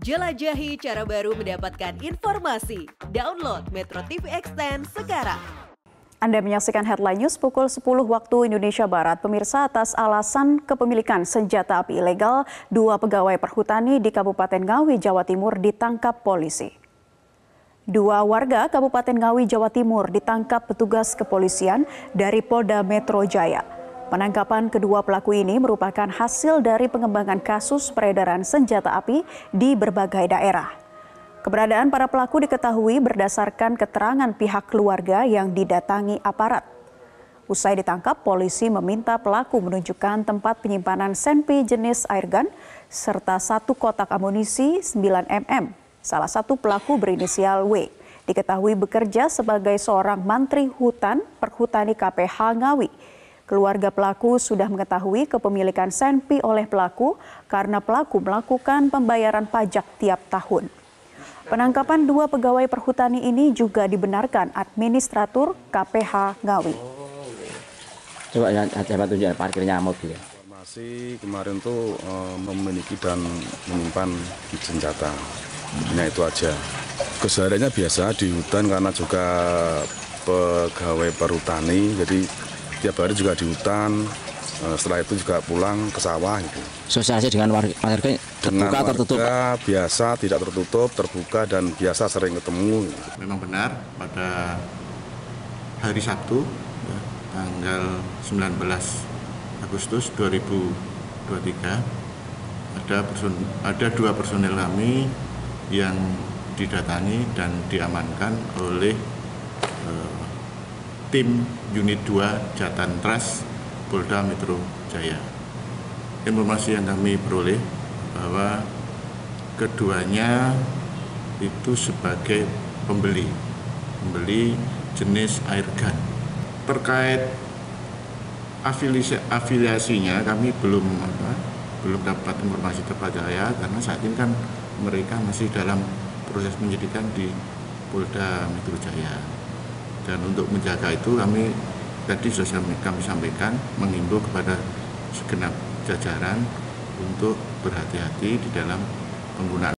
Jelajahi cara baru mendapatkan informasi. Download Metro TV Extend sekarang. Anda menyaksikan Headline News pukul 10 waktu Indonesia Barat. Pemirsa atas alasan kepemilikan senjata api ilegal, dua pegawai perhutani di Kabupaten Ngawi, Jawa Timur ditangkap polisi. Dua warga Kabupaten Ngawi, Jawa Timur ditangkap petugas kepolisian dari Polda Metro Jaya. Penangkapan kedua pelaku ini merupakan hasil dari pengembangan kasus peredaran senjata api di berbagai daerah. Keberadaan para pelaku diketahui berdasarkan keterangan pihak keluarga yang didatangi aparat. Usai ditangkap, polisi meminta pelaku menunjukkan tempat penyimpanan senpi jenis airgun serta satu kotak amunisi 9 mm. Salah satu pelaku berinisial W diketahui bekerja sebagai seorang mantri hutan perhutani KPH Ngawi Keluarga pelaku sudah mengetahui kepemilikan Senpi oleh pelaku karena pelaku melakukan pembayaran pajak tiap tahun. Penangkapan dua pegawai perhutani ini juga dibenarkan administratur KPH Ngawi. Coba ya, coba tunjuk parkirnya mobil. Informasi kemarin tuh e, memiliki dan menyimpan senjata. Nah itu aja. Kesehariannya biasa di hutan karena juga pegawai perhutani, jadi tiap hari juga di hutan eh, setelah itu juga pulang ke sawah gitu. Sosialisasi dengan warga, warga terbuka dengan warga tertutup? biasa tidak tertutup, terbuka dan biasa sering ketemu. Gitu. Memang benar pada hari Sabtu ya, tanggal 19 Agustus 2023 ada person, ada dua personel kami yang didatangi dan diamankan oleh eh, tim unit 2 Jatan Trust Polda Metro Jaya. Informasi yang kami peroleh bahwa keduanya itu sebagai pembeli, pembeli jenis air gun. Terkait afiliasi, afiliasinya kami belum apa, belum dapat informasi terpercaya karena saat ini kan mereka masih dalam proses penyidikan di Polda Metro Jaya dan untuk menjaga itu kami tadi sudah kami sampaikan mengimbau kepada segenap jajaran untuk berhati-hati di dalam penggunaan